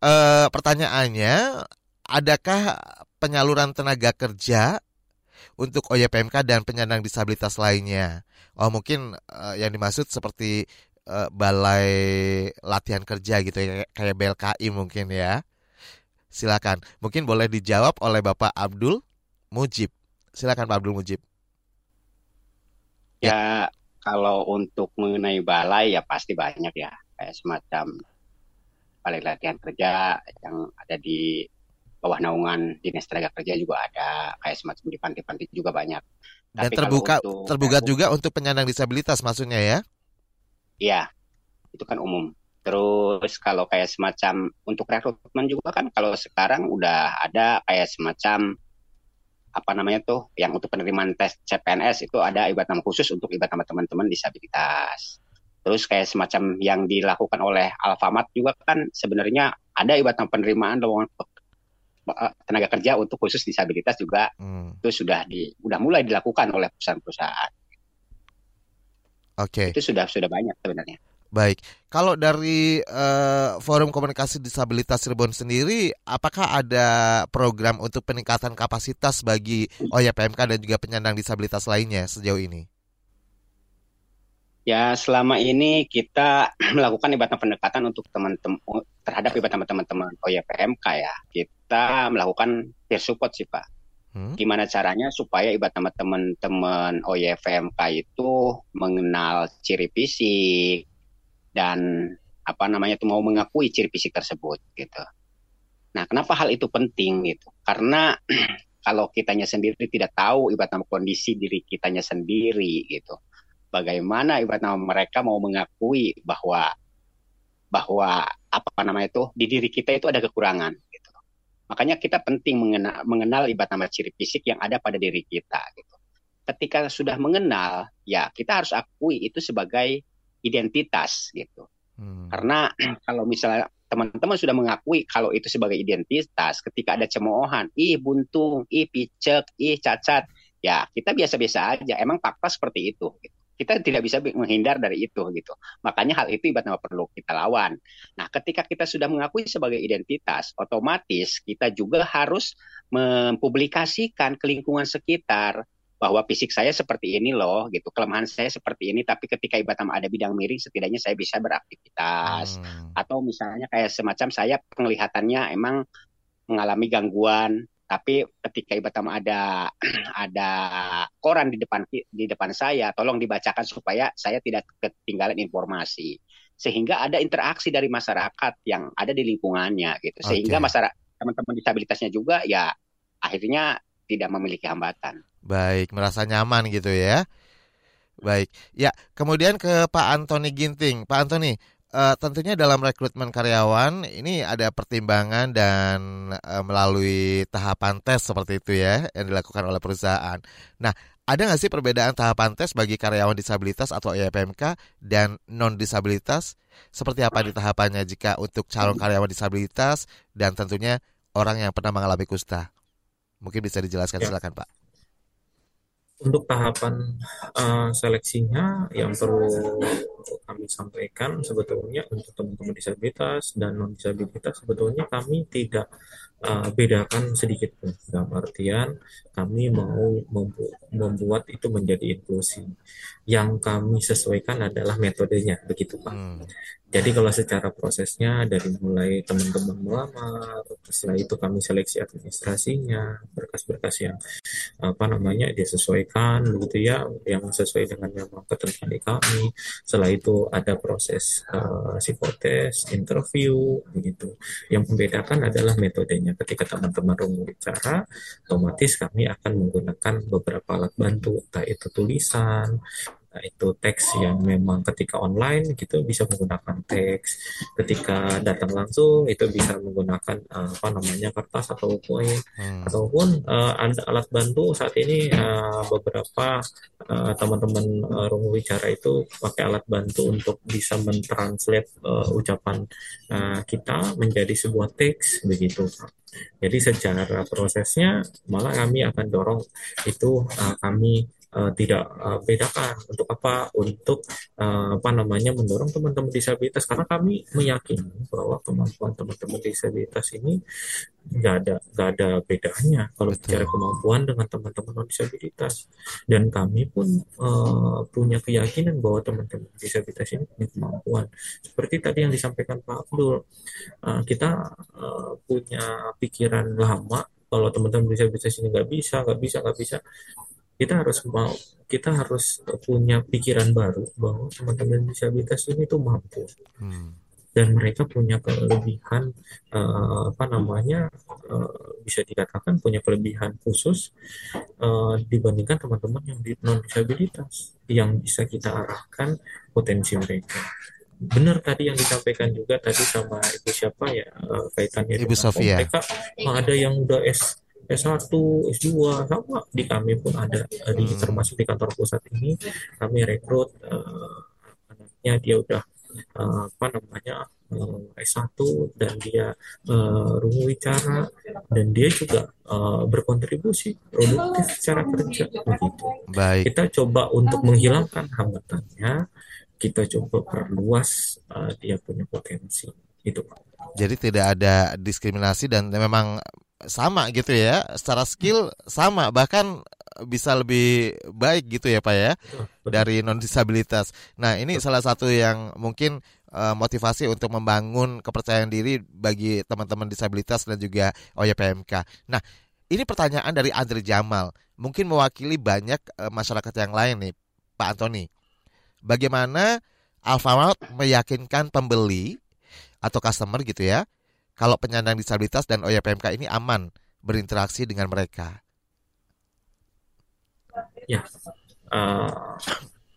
E, pertanyaannya, adakah penyaluran tenaga kerja untuk OYPMK dan penyandang disabilitas lainnya? Oh, mungkin e, yang dimaksud seperti e, balai latihan kerja gitu ya, kayak BLKI mungkin ya. Silakan. Mungkin boleh dijawab oleh Bapak Abdul Mujib. Silakan Pak Abdul Mujib. Ya, kalau untuk mengenai balai ya pasti banyak ya. Kayak semacam balai latihan kerja yang ada di bawah naungan dinas tenaga kerja juga ada. Kayak semacam di panti-panti juga banyak. Dan Tapi terbuka untuk, terbuka juga untuk penyandang disabilitas maksudnya ya? Iya, itu kan umum. Terus kalau kayak semacam untuk rekrutmen juga kan kalau sekarang udah ada kayak semacam apa namanya tuh yang untuk penerimaan tes CPNS itu ada ibadah nama khusus untuk ibadah nama teman-teman disabilitas. Terus kayak semacam yang dilakukan oleh Alfamart juga kan sebenarnya ada ibadah penerimaan lowongan eh, tenaga kerja untuk khusus disabilitas juga hmm. itu sudah di sudah mulai dilakukan oleh perusahaan-perusahaan. Oke. Okay. Itu sudah sudah banyak sebenarnya. Baik, kalau dari uh, Forum Komunikasi Disabilitas Cirebon sendiri, apakah ada program untuk peningkatan kapasitas bagi OYPMK dan juga penyandang disabilitas lainnya sejauh ini? Ya, selama ini kita *clears throat* melakukan ibadah pendekatan untuk teman-teman terhadap ibadah teman-teman OYPMK ya. Kita melakukan peer support sih Pak. Hmm? Gimana caranya supaya ibadah teman-teman OYPMK itu mengenal ciri fisik, dan apa namanya itu mau mengakui ciri fisik tersebut gitu. Nah, kenapa hal itu penting gitu? Karena *clears throat* kalau kitanya sendiri tidak tahu ibarat nama kondisi diri kitanya sendiri gitu. Bagaimana ibarat nama mereka mau mengakui bahwa bahwa apa namanya itu di diri kita itu ada kekurangan gitu. Makanya kita penting mengenal, mengenal ibarat nama ciri fisik yang ada pada diri kita gitu. Ketika sudah mengenal, ya kita harus akui itu sebagai identitas gitu. Hmm. Karena *clears throat* kalau misalnya teman-teman sudah mengakui kalau itu sebagai identitas, ketika ada cemoohan, ih buntung, ih picek, ih cacat, ya kita biasa-biasa aja. Emang fakta seperti itu. Gitu. Kita tidak bisa menghindar dari itu gitu. Makanya hal itu ibaratnya perlu kita lawan. Nah, ketika kita sudah mengakui sebagai identitas, otomatis kita juga harus mempublikasikan ke lingkungan sekitar bahwa fisik saya seperti ini loh gitu. Kelemahan saya seperti ini tapi ketika ibadah ada bidang miring setidaknya saya bisa beraktivitas. Hmm. atau misalnya kayak semacam saya penglihatannya emang mengalami gangguan tapi ketika ibadah ada *clears throat* ada koran di depan di depan saya tolong dibacakan supaya saya tidak ketinggalan informasi. Sehingga ada interaksi dari masyarakat yang ada di lingkungannya gitu. Sehingga okay. masyarakat teman-teman disabilitasnya juga ya akhirnya tidak memiliki hambatan Baik, merasa nyaman gitu ya. Baik, ya kemudian ke Pak Antoni Ginting. Pak Antoni, uh, tentunya dalam rekrutmen karyawan ini ada pertimbangan dan uh, melalui tahapan tes seperti itu ya yang dilakukan oleh perusahaan. Nah, ada nggak sih perbedaan tahapan tes bagi karyawan disabilitas atau IPMK dan non disabilitas? Seperti apa di tahapannya jika untuk calon karyawan disabilitas dan tentunya orang yang pernah mengalami kusta? Mungkin bisa dijelaskan, ya. silakan Pak untuk tahapan uh, seleksinya yang perlu kami sampaikan sebetulnya untuk teman-teman disabilitas dan non disabilitas sebetulnya kami tidak uh, bedakan sedikit pun dalam artian kami mau membu membuat itu menjadi inklusi yang kami sesuaikan adalah metodenya begitu pak hmm. Jadi kalau secara prosesnya dari mulai teman-teman melamar, setelah itu kami seleksi administrasinya, berkas-berkas yang apa namanya disesuaikan begitu ya, yang sesuai dengan memang ketentuan di kami. Setelah itu ada proses uh, psikotes, interview begitu. Yang membedakan adalah metodenya namanya ketika teman-teman rungu bicara otomatis kami akan menggunakan beberapa alat bantu entah itu tulisan Nah, itu teks yang memang ketika online gitu bisa menggunakan teks, ketika datang langsung itu bisa menggunakan uh, apa namanya kertas atau poin, hmm. ataupun uh, ada alat bantu saat ini uh, beberapa uh, teman-teman uh, rungu bicara itu pakai alat bantu untuk bisa mentranslate uh, ucapan uh, kita menjadi sebuah teks begitu. Jadi secara prosesnya malah kami akan dorong itu uh, kami uh, tidak uh, bedakan untuk apa untuk uh, apa namanya mendorong teman-teman disabilitas. Karena kami meyakini bahwa kemampuan teman-teman disabilitas ini nggak ada nggak ada bedanya kalau bicara kemampuan dengan teman-teman non disabilitas. Dan kami pun uh, punya keyakinan bahwa teman-teman disabilitas ini punya kemampuan. Seperti tadi yang disampaikan Pak Abdul uh, kita uh, punya pikiran lama kalau teman-teman disabilitas ini nggak bisa nggak bisa nggak bisa kita harus mau kita harus punya pikiran baru bahwa teman-teman disabilitas ini tuh mampu. Hmm. dan mereka punya kelebihan uh, apa namanya uh, bisa dikatakan punya kelebihan khusus uh, dibandingkan teman-teman yang di non disabilitas yang bisa kita arahkan potensi mereka. Benar tadi yang disampaikan juga tadi sama ibu siapa ya uh, kaitannya ibu Sofia. Mereka ada yang udah S S1, S2 sama di kami pun ada di hmm. termasuk di kantor pusat ini kami rekrut uh, anaknya dia udah uh, apa namanya uh, S1 dan dia uh, rungu bicara dan dia juga uh, berkontribusi produktif secara kerja begitu. Baik. Kita coba untuk menghilangkan hambatannya, kita coba perluas uh, dia punya potensi itu Jadi tidak ada diskriminasi dan memang sama gitu ya, secara skill sama bahkan bisa lebih baik gitu ya Pak ya dari non disabilitas. Nah, ini salah satu yang mungkin uh, motivasi untuk membangun kepercayaan diri bagi teman-teman disabilitas dan juga OYPMK. Nah, ini pertanyaan dari Andre Jamal, mungkin mewakili banyak uh, masyarakat yang lain nih, Pak Antoni. Bagaimana Alfamart meyakinkan pembeli atau customer gitu ya kalau penyandang disabilitas dan OYPMK ini aman berinteraksi dengan mereka? Ya, uh,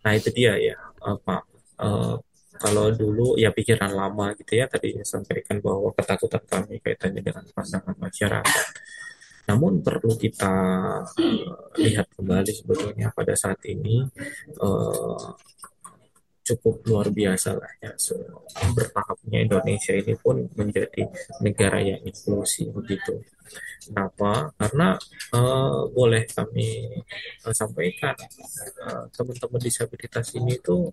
nah itu dia ya, uh, Pak. Uh, kalau dulu ya pikiran lama gitu ya tadi sampaikan bahwa ketakutan kami kaitannya dengan pandangan masyarakat. Namun perlu kita uh, lihat kembali sebetulnya pada saat ini uh, cukup luar biasa lah ya so, bertahapnya Indonesia ini pun menjadi negara yang inklusif begitu. Kenapa? Karena uh, boleh kami uh, sampaikan uh, teman-teman disabilitas ini tuh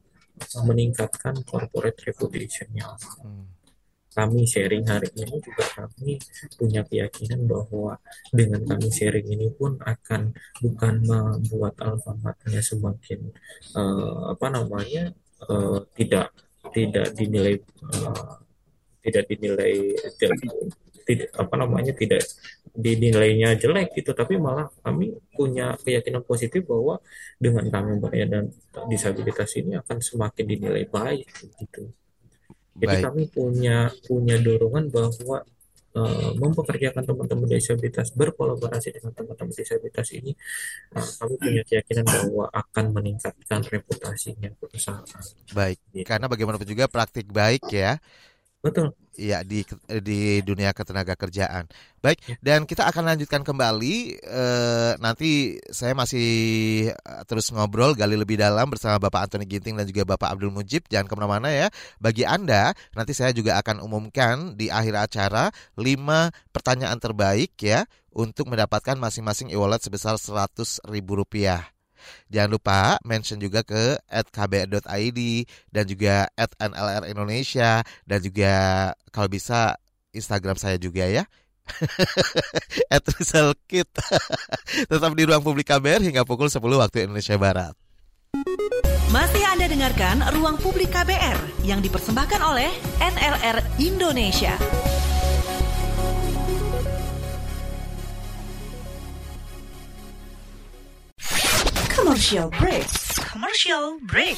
meningkatkan corporate reputation-nya. Hmm. Kami sharing hari ini juga kami punya keyakinan bahwa dengan kami sharing ini pun akan bukan membuat alfamatnya semakin uh, apa namanya uh, tidak tidak dinilai uh, tidak dinilai tidak apa namanya tidak dinilainya jelek gitu tapi malah kami punya keyakinan positif bahwa dengan kami dan disabilitas ini akan semakin dinilai baik gitu jadi baik. kami punya punya dorongan bahwa uh, mempekerjakan teman-teman disabilitas berkolaborasi dengan teman-teman disabilitas ini uh, kami punya keyakinan bahwa akan meningkatkan reputasinya perusahaan. Baik, gitu. karena bagaimanapun juga praktik baik ya Betul. Iya di di dunia ketenaga kerjaan. Baik, ya. dan kita akan lanjutkan kembali e, nanti saya masih eh, terus ngobrol gali lebih dalam bersama Bapak Antoni Ginting dan juga Bapak Abdul Mujib. Jangan ke mana-mana ya. Bagi Anda, nanti saya juga akan umumkan di akhir acara 5 pertanyaan terbaik ya untuk mendapatkan masing-masing e-wallet sebesar seratus ribu rupiah. Jangan lupa mention juga ke @kbr.id dan juga @nlr Indonesia dan juga kalau bisa Instagram saya juga ya. *laughs* At Kit. *laughs* Tetap di ruang publik KBR hingga pukul 10 waktu Indonesia Barat. Masih Anda dengarkan Ruang Publik KBR yang dipersembahkan oleh NLR Indonesia. Commercial break. Commercial break.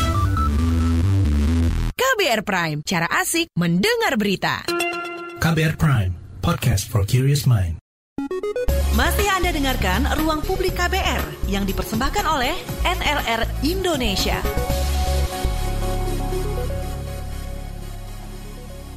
KBR Prime, cara asik mendengar berita. KBR Prime, podcast for curious mind. Masih Anda dengarkan Ruang Publik KBR yang dipersembahkan oleh NLR Indonesia.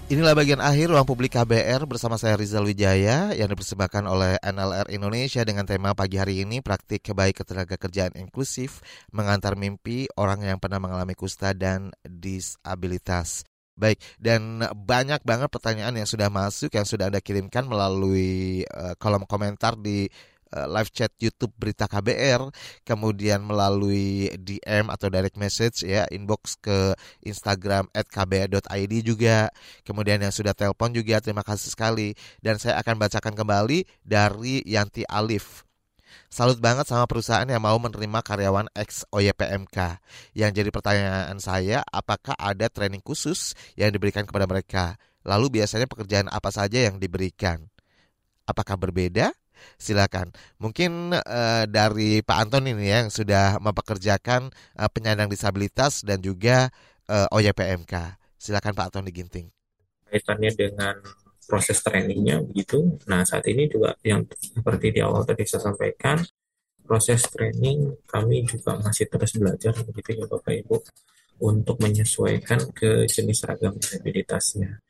Inilah bagian akhir ruang publik KBR bersama saya Rizal Wijaya yang dipersembahkan oleh NLR Indonesia dengan tema pagi hari ini praktik kebaik ketenaga kerjaan inklusif mengantar mimpi orang yang pernah mengalami kusta dan disabilitas. Baik, dan banyak banget pertanyaan yang sudah masuk yang sudah Anda kirimkan melalui uh, kolom komentar di live chat YouTube Berita KBR, kemudian melalui DM atau direct message ya inbox ke Instagram @kbr.id juga. Kemudian yang sudah telepon juga terima kasih sekali dan saya akan bacakan kembali dari Yanti Alif. Salut banget sama perusahaan yang mau menerima karyawan ex OYPMK. Yang jadi pertanyaan saya, apakah ada training khusus yang diberikan kepada mereka? Lalu biasanya pekerjaan apa saja yang diberikan? Apakah berbeda? Silakan. Mungkin uh, dari Pak Anton ini ya, yang sudah mempekerjakan uh, penyandang disabilitas dan juga uh, OYPMK. Silakan Pak Anton diginting. Kaitannya dengan proses trainingnya begitu. Nah saat ini juga yang seperti di awal tadi saya sampaikan proses training kami juga masih terus belajar begitu ya Bapak Ibu untuk menyesuaikan ke jenis ragam disabilitasnya.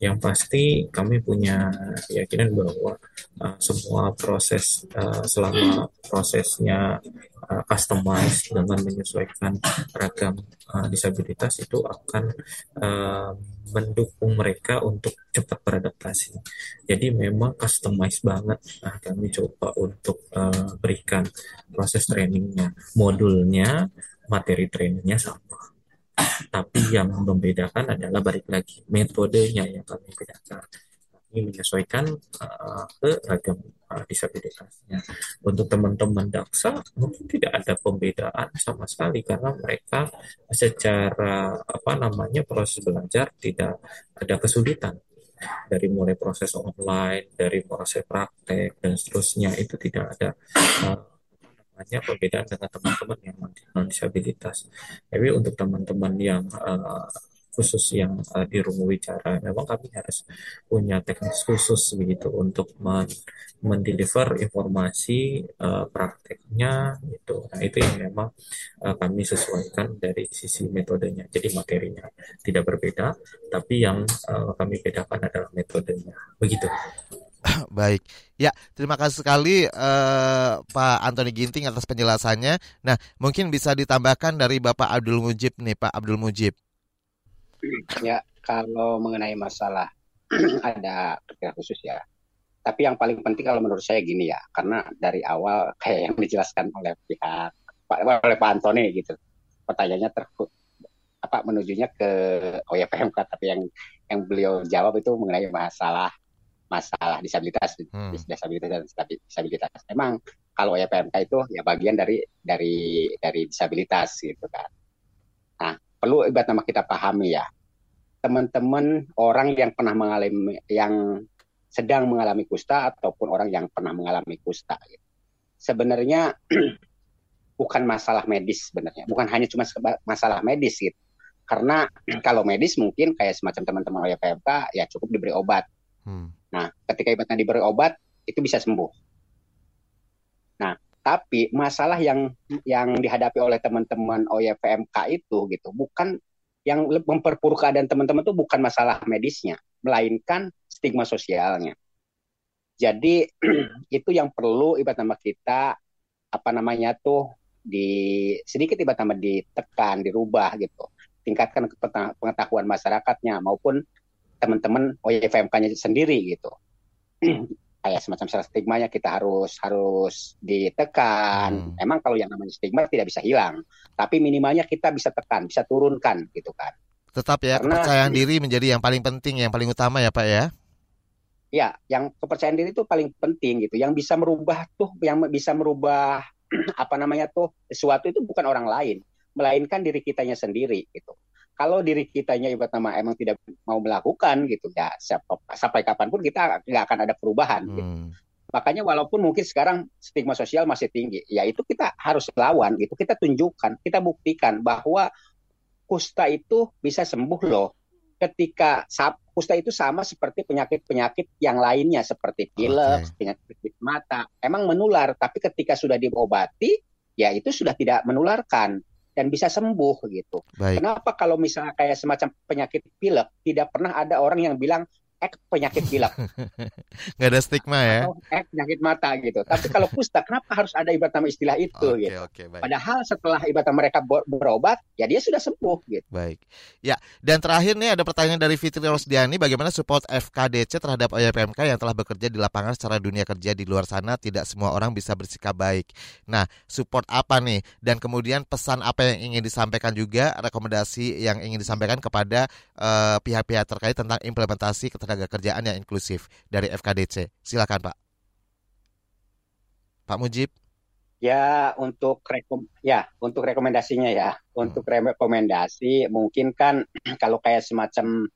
Yang pasti kami punya keyakinan bahwa uh, semua proses uh, selama prosesnya uh, customize dengan menyesuaikan ragam uh, disabilitas itu akan uh, mendukung mereka untuk cepat beradaptasi. Jadi memang customize banget. Nah, kami coba untuk uh, berikan proses trainingnya, modulnya, materi trainingnya sama tapi yang membedakan adalah balik lagi metodenya yang kami bedakan. Kami menyesuaikan uh, ke ragam uh, disabilitasnya. Untuk teman-teman daksa mungkin tidak ada pembedaan sama sekali karena mereka secara apa namanya proses belajar tidak ada kesulitan dari mulai proses online, dari proses praktek dan seterusnya itu tidak ada uh, namanya perbedaan dengan teman-teman yang non disabilitas. Tapi untuk teman-teman yang uh, khusus yang uh, di rumah wicara, memang kami harus punya teknis khusus begitu untuk men mendeliver informasi uh, prakteknya itu. Nah itu yang memang uh, kami sesuaikan dari sisi metodenya. Jadi materinya tidak berbeda, tapi yang uh, kami bedakan adalah metodenya. Begitu. *coughs* Baik, ya terima kasih sekali uh, Pak Antoni Ginting atas penjelasannya. Nah, mungkin bisa ditambahkan dari Bapak Abdul Mujib nih, Pak Abdul Mujib. Ya, kalau mengenai masalah *clears throat* ada kriteria khusus ya. Tapi yang paling penting kalau menurut saya gini ya, karena dari awal *laughs* kayak yang dijelaskan oleh pihak oleh Pak Antoni gitu, pertanyaannya ter apa menujunya ke OYPMK, tapi yang yang beliau jawab itu mengenai masalah masalah disabilitas, hmm. disabilitas dan disabilitas. Memang kalau ya PMK itu ya bagian dari dari dari disabilitas gitu kan. Nah, perlu ibarat nama kita pahami ya. Teman-teman orang yang pernah mengalami yang sedang mengalami kusta ataupun orang yang pernah mengalami kusta gitu. Sebenarnya *clears throat* bukan masalah medis sebenarnya, bukan hanya cuma masalah medis gitu. Karena *clears throat* kalau medis mungkin kayak semacam teman-teman OYPMK ya cukup diberi obat. Hmm Nah, ketika ibaratnya diberi obat itu bisa sembuh. Nah, tapi masalah yang yang dihadapi oleh teman-teman OYPMK itu gitu bukan yang memperpuruk keadaan teman-teman itu bukan masalah medisnya, melainkan stigma sosialnya. Jadi *clears throat* itu yang perlu ibarat nama kita apa namanya tuh di sedikit nama ditekan, dirubah gitu. Tingkatkan pengetahuan masyarakatnya maupun teman-teman OYFMK-nya sendiri gitu. *clears throat* kayak semacam stigmanya kita harus harus ditekan. Hmm. Emang kalau yang namanya stigma tidak bisa hilang, tapi minimalnya kita bisa tekan, bisa turunkan gitu kan. Tetap ya Karena, kepercayaan diri menjadi yang paling penting, yang paling utama ya Pak ya. Ya, yang kepercayaan diri itu paling penting gitu. Yang bisa merubah tuh, yang bisa merubah *clears throat* apa namanya tuh sesuatu itu bukan orang lain, melainkan diri kitanya sendiri gitu kalau diri kitanya ibarat nama emang tidak mau melakukan gitu ya sampai kapan pun kita nggak akan ada perubahan gitu. hmm. gitu. Makanya walaupun mungkin sekarang stigma sosial masih tinggi, ya itu kita harus lawan gitu. Kita tunjukkan, kita buktikan bahwa kusta itu bisa sembuh loh. Ketika kusta itu sama seperti penyakit-penyakit yang lainnya seperti pilek, okay. penyakit mata, emang menular, tapi ketika sudah diobati, ya itu sudah tidak menularkan dan bisa sembuh gitu. Baik. Kenapa kalau misalnya kayak semacam penyakit pilek tidak pernah ada orang yang bilang ek penyakit pilek. *laughs* Nggak ada stigma ya. Atau ek penyakit mata gitu. Tapi kalau kusta kenapa harus ada ibarat nama istilah itu okay, gitu. Okay, baik. Padahal setelah ibarat mereka berobat ya dia sudah sembuh gitu. Baik. Ya, dan terakhir nih ada pertanyaan dari Fitri Rosdiani bagaimana support FKDC terhadap OYPMK yang telah bekerja di lapangan secara dunia kerja di luar sana tidak semua orang bisa bersikap baik. Nah, support apa nih dan kemudian pesan apa yang ingin disampaikan juga rekomendasi yang ingin disampaikan kepada eh, pihak-pihak uh, terkait tentang implementasi ketenaga tenaga kerjaan yang inklusif dari FKDC. Silakan Pak. Pak Mujib. Ya untuk rekom ya untuk rekomendasinya ya untuk hmm. rekomendasi mungkin kan *clears throat* kalau kayak semacam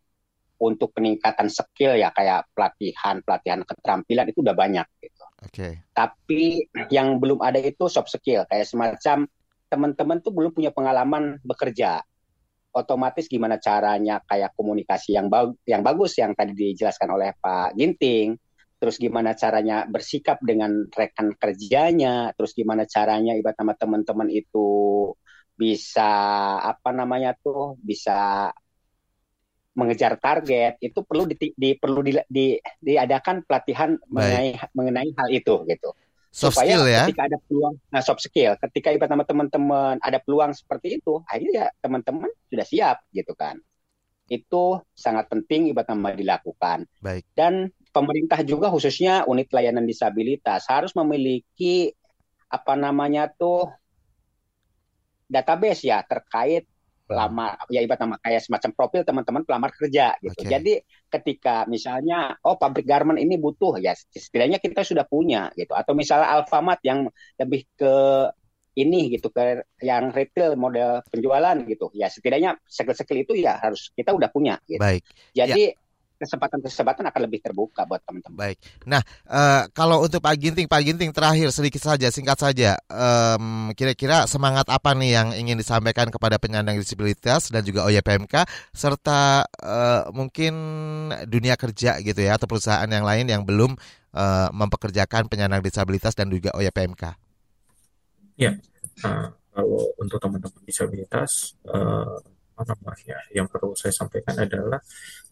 untuk peningkatan skill ya kayak pelatihan pelatihan keterampilan itu udah banyak gitu. Oke. Okay. Tapi yang belum ada itu soft skill kayak semacam teman-teman tuh belum punya pengalaman bekerja otomatis gimana caranya kayak komunikasi yang bag yang bagus yang tadi dijelaskan oleh Pak Ginting, terus gimana caranya bersikap dengan rekan kerjanya, terus gimana caranya ibarat sama teman-teman itu bisa apa namanya tuh bisa mengejar target. Itu perlu di, di perlu di, di, diadakan pelatihan mengenai mengenai hal itu gitu soft supaya skill ya. ketika ada peluang nah soft skill ketika ibarat sama teman-teman ada peluang seperti itu akhirnya ya teman-teman sudah siap gitu kan itu sangat penting ibarat nama dilakukan Baik. dan pemerintah juga khususnya unit layanan disabilitas harus memiliki apa namanya tuh database ya terkait pelamar ya ibarat nama kayak semacam profil teman-teman pelamar kerja gitu. Okay. Jadi ketika misalnya oh pabrik garment ini butuh ya setidaknya kita sudah punya gitu atau misalnya Alfamart yang lebih ke ini gitu ke yang retail model penjualan gitu ya setidaknya skill-skill itu ya harus kita udah punya gitu. Baik. Jadi ya kesempatan-kesempatan akan lebih terbuka buat teman-teman. Baik. Nah, uh, kalau untuk Pak Ginting, Pak Ginting terakhir sedikit saja, singkat saja, um, kira-kira semangat apa nih yang ingin disampaikan kepada penyandang disabilitas dan juga OYPMK serta uh, mungkin dunia kerja gitu ya atau perusahaan yang lain yang belum uh, mempekerjakan penyandang disabilitas dan juga OYPMK. Ya, uh, kalau untuk teman-teman disabilitas. Uh, apa namanya. Yang perlu saya sampaikan adalah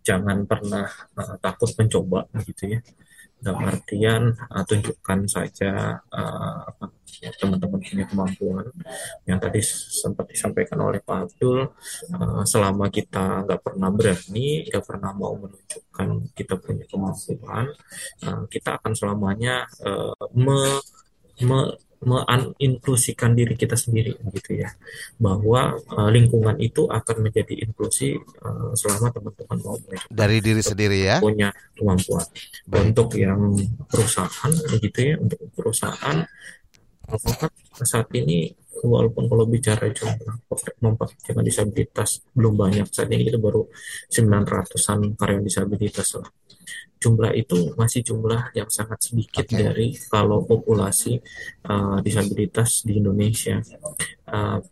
jangan pernah uh, takut mencoba gitu ya. Dalam artian uh, tunjukkan saja uh, teman-teman punya kemampuan. Yang tadi sempat disampaikan oleh Pak Abdul uh, selama kita nggak pernah berani nggak pernah mau menunjukkan kita punya kemampuan uh, kita akan selamanya uh, me, me menginklusikan diri kita sendiri gitu ya. Bahwa uh, lingkungan itu akan menjadi inklusi uh, selama teman-teman mau dari diri sendiri ya. punya kemampuan. Baik. untuk yang perusahaan begitu ya untuk perusahaan saat ini walaupun kalau bicara jumlah mempekerjakan disabilitas belum banyak saat ini kita baru 900-an karyawan disabilitas lah jumlah itu masih jumlah yang sangat sedikit okay. dari kalau populasi uh, disabilitas di Indonesia. Uh,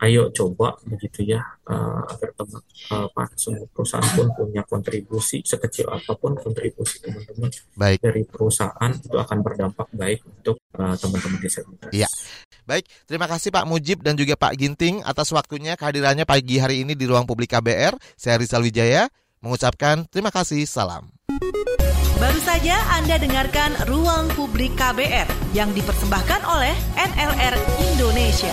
ayo coba begitu ya uh, agar teman uh, semua perusahaan pun punya kontribusi sekecil apa pun kontribusi teman-teman baik. dari perusahaan itu akan berdampak baik untuk uh, teman-teman disabilitas. Iya. Baik, terima kasih Pak Mujib dan juga Pak Ginting atas waktunya kehadirannya pagi hari ini di ruang publik KBR. Saya Rizal Wijaya. mengucapkan terima kasih, salam. Baru saja Anda dengarkan Ruang Publik KBR yang dipersembahkan oleh NLR Indonesia.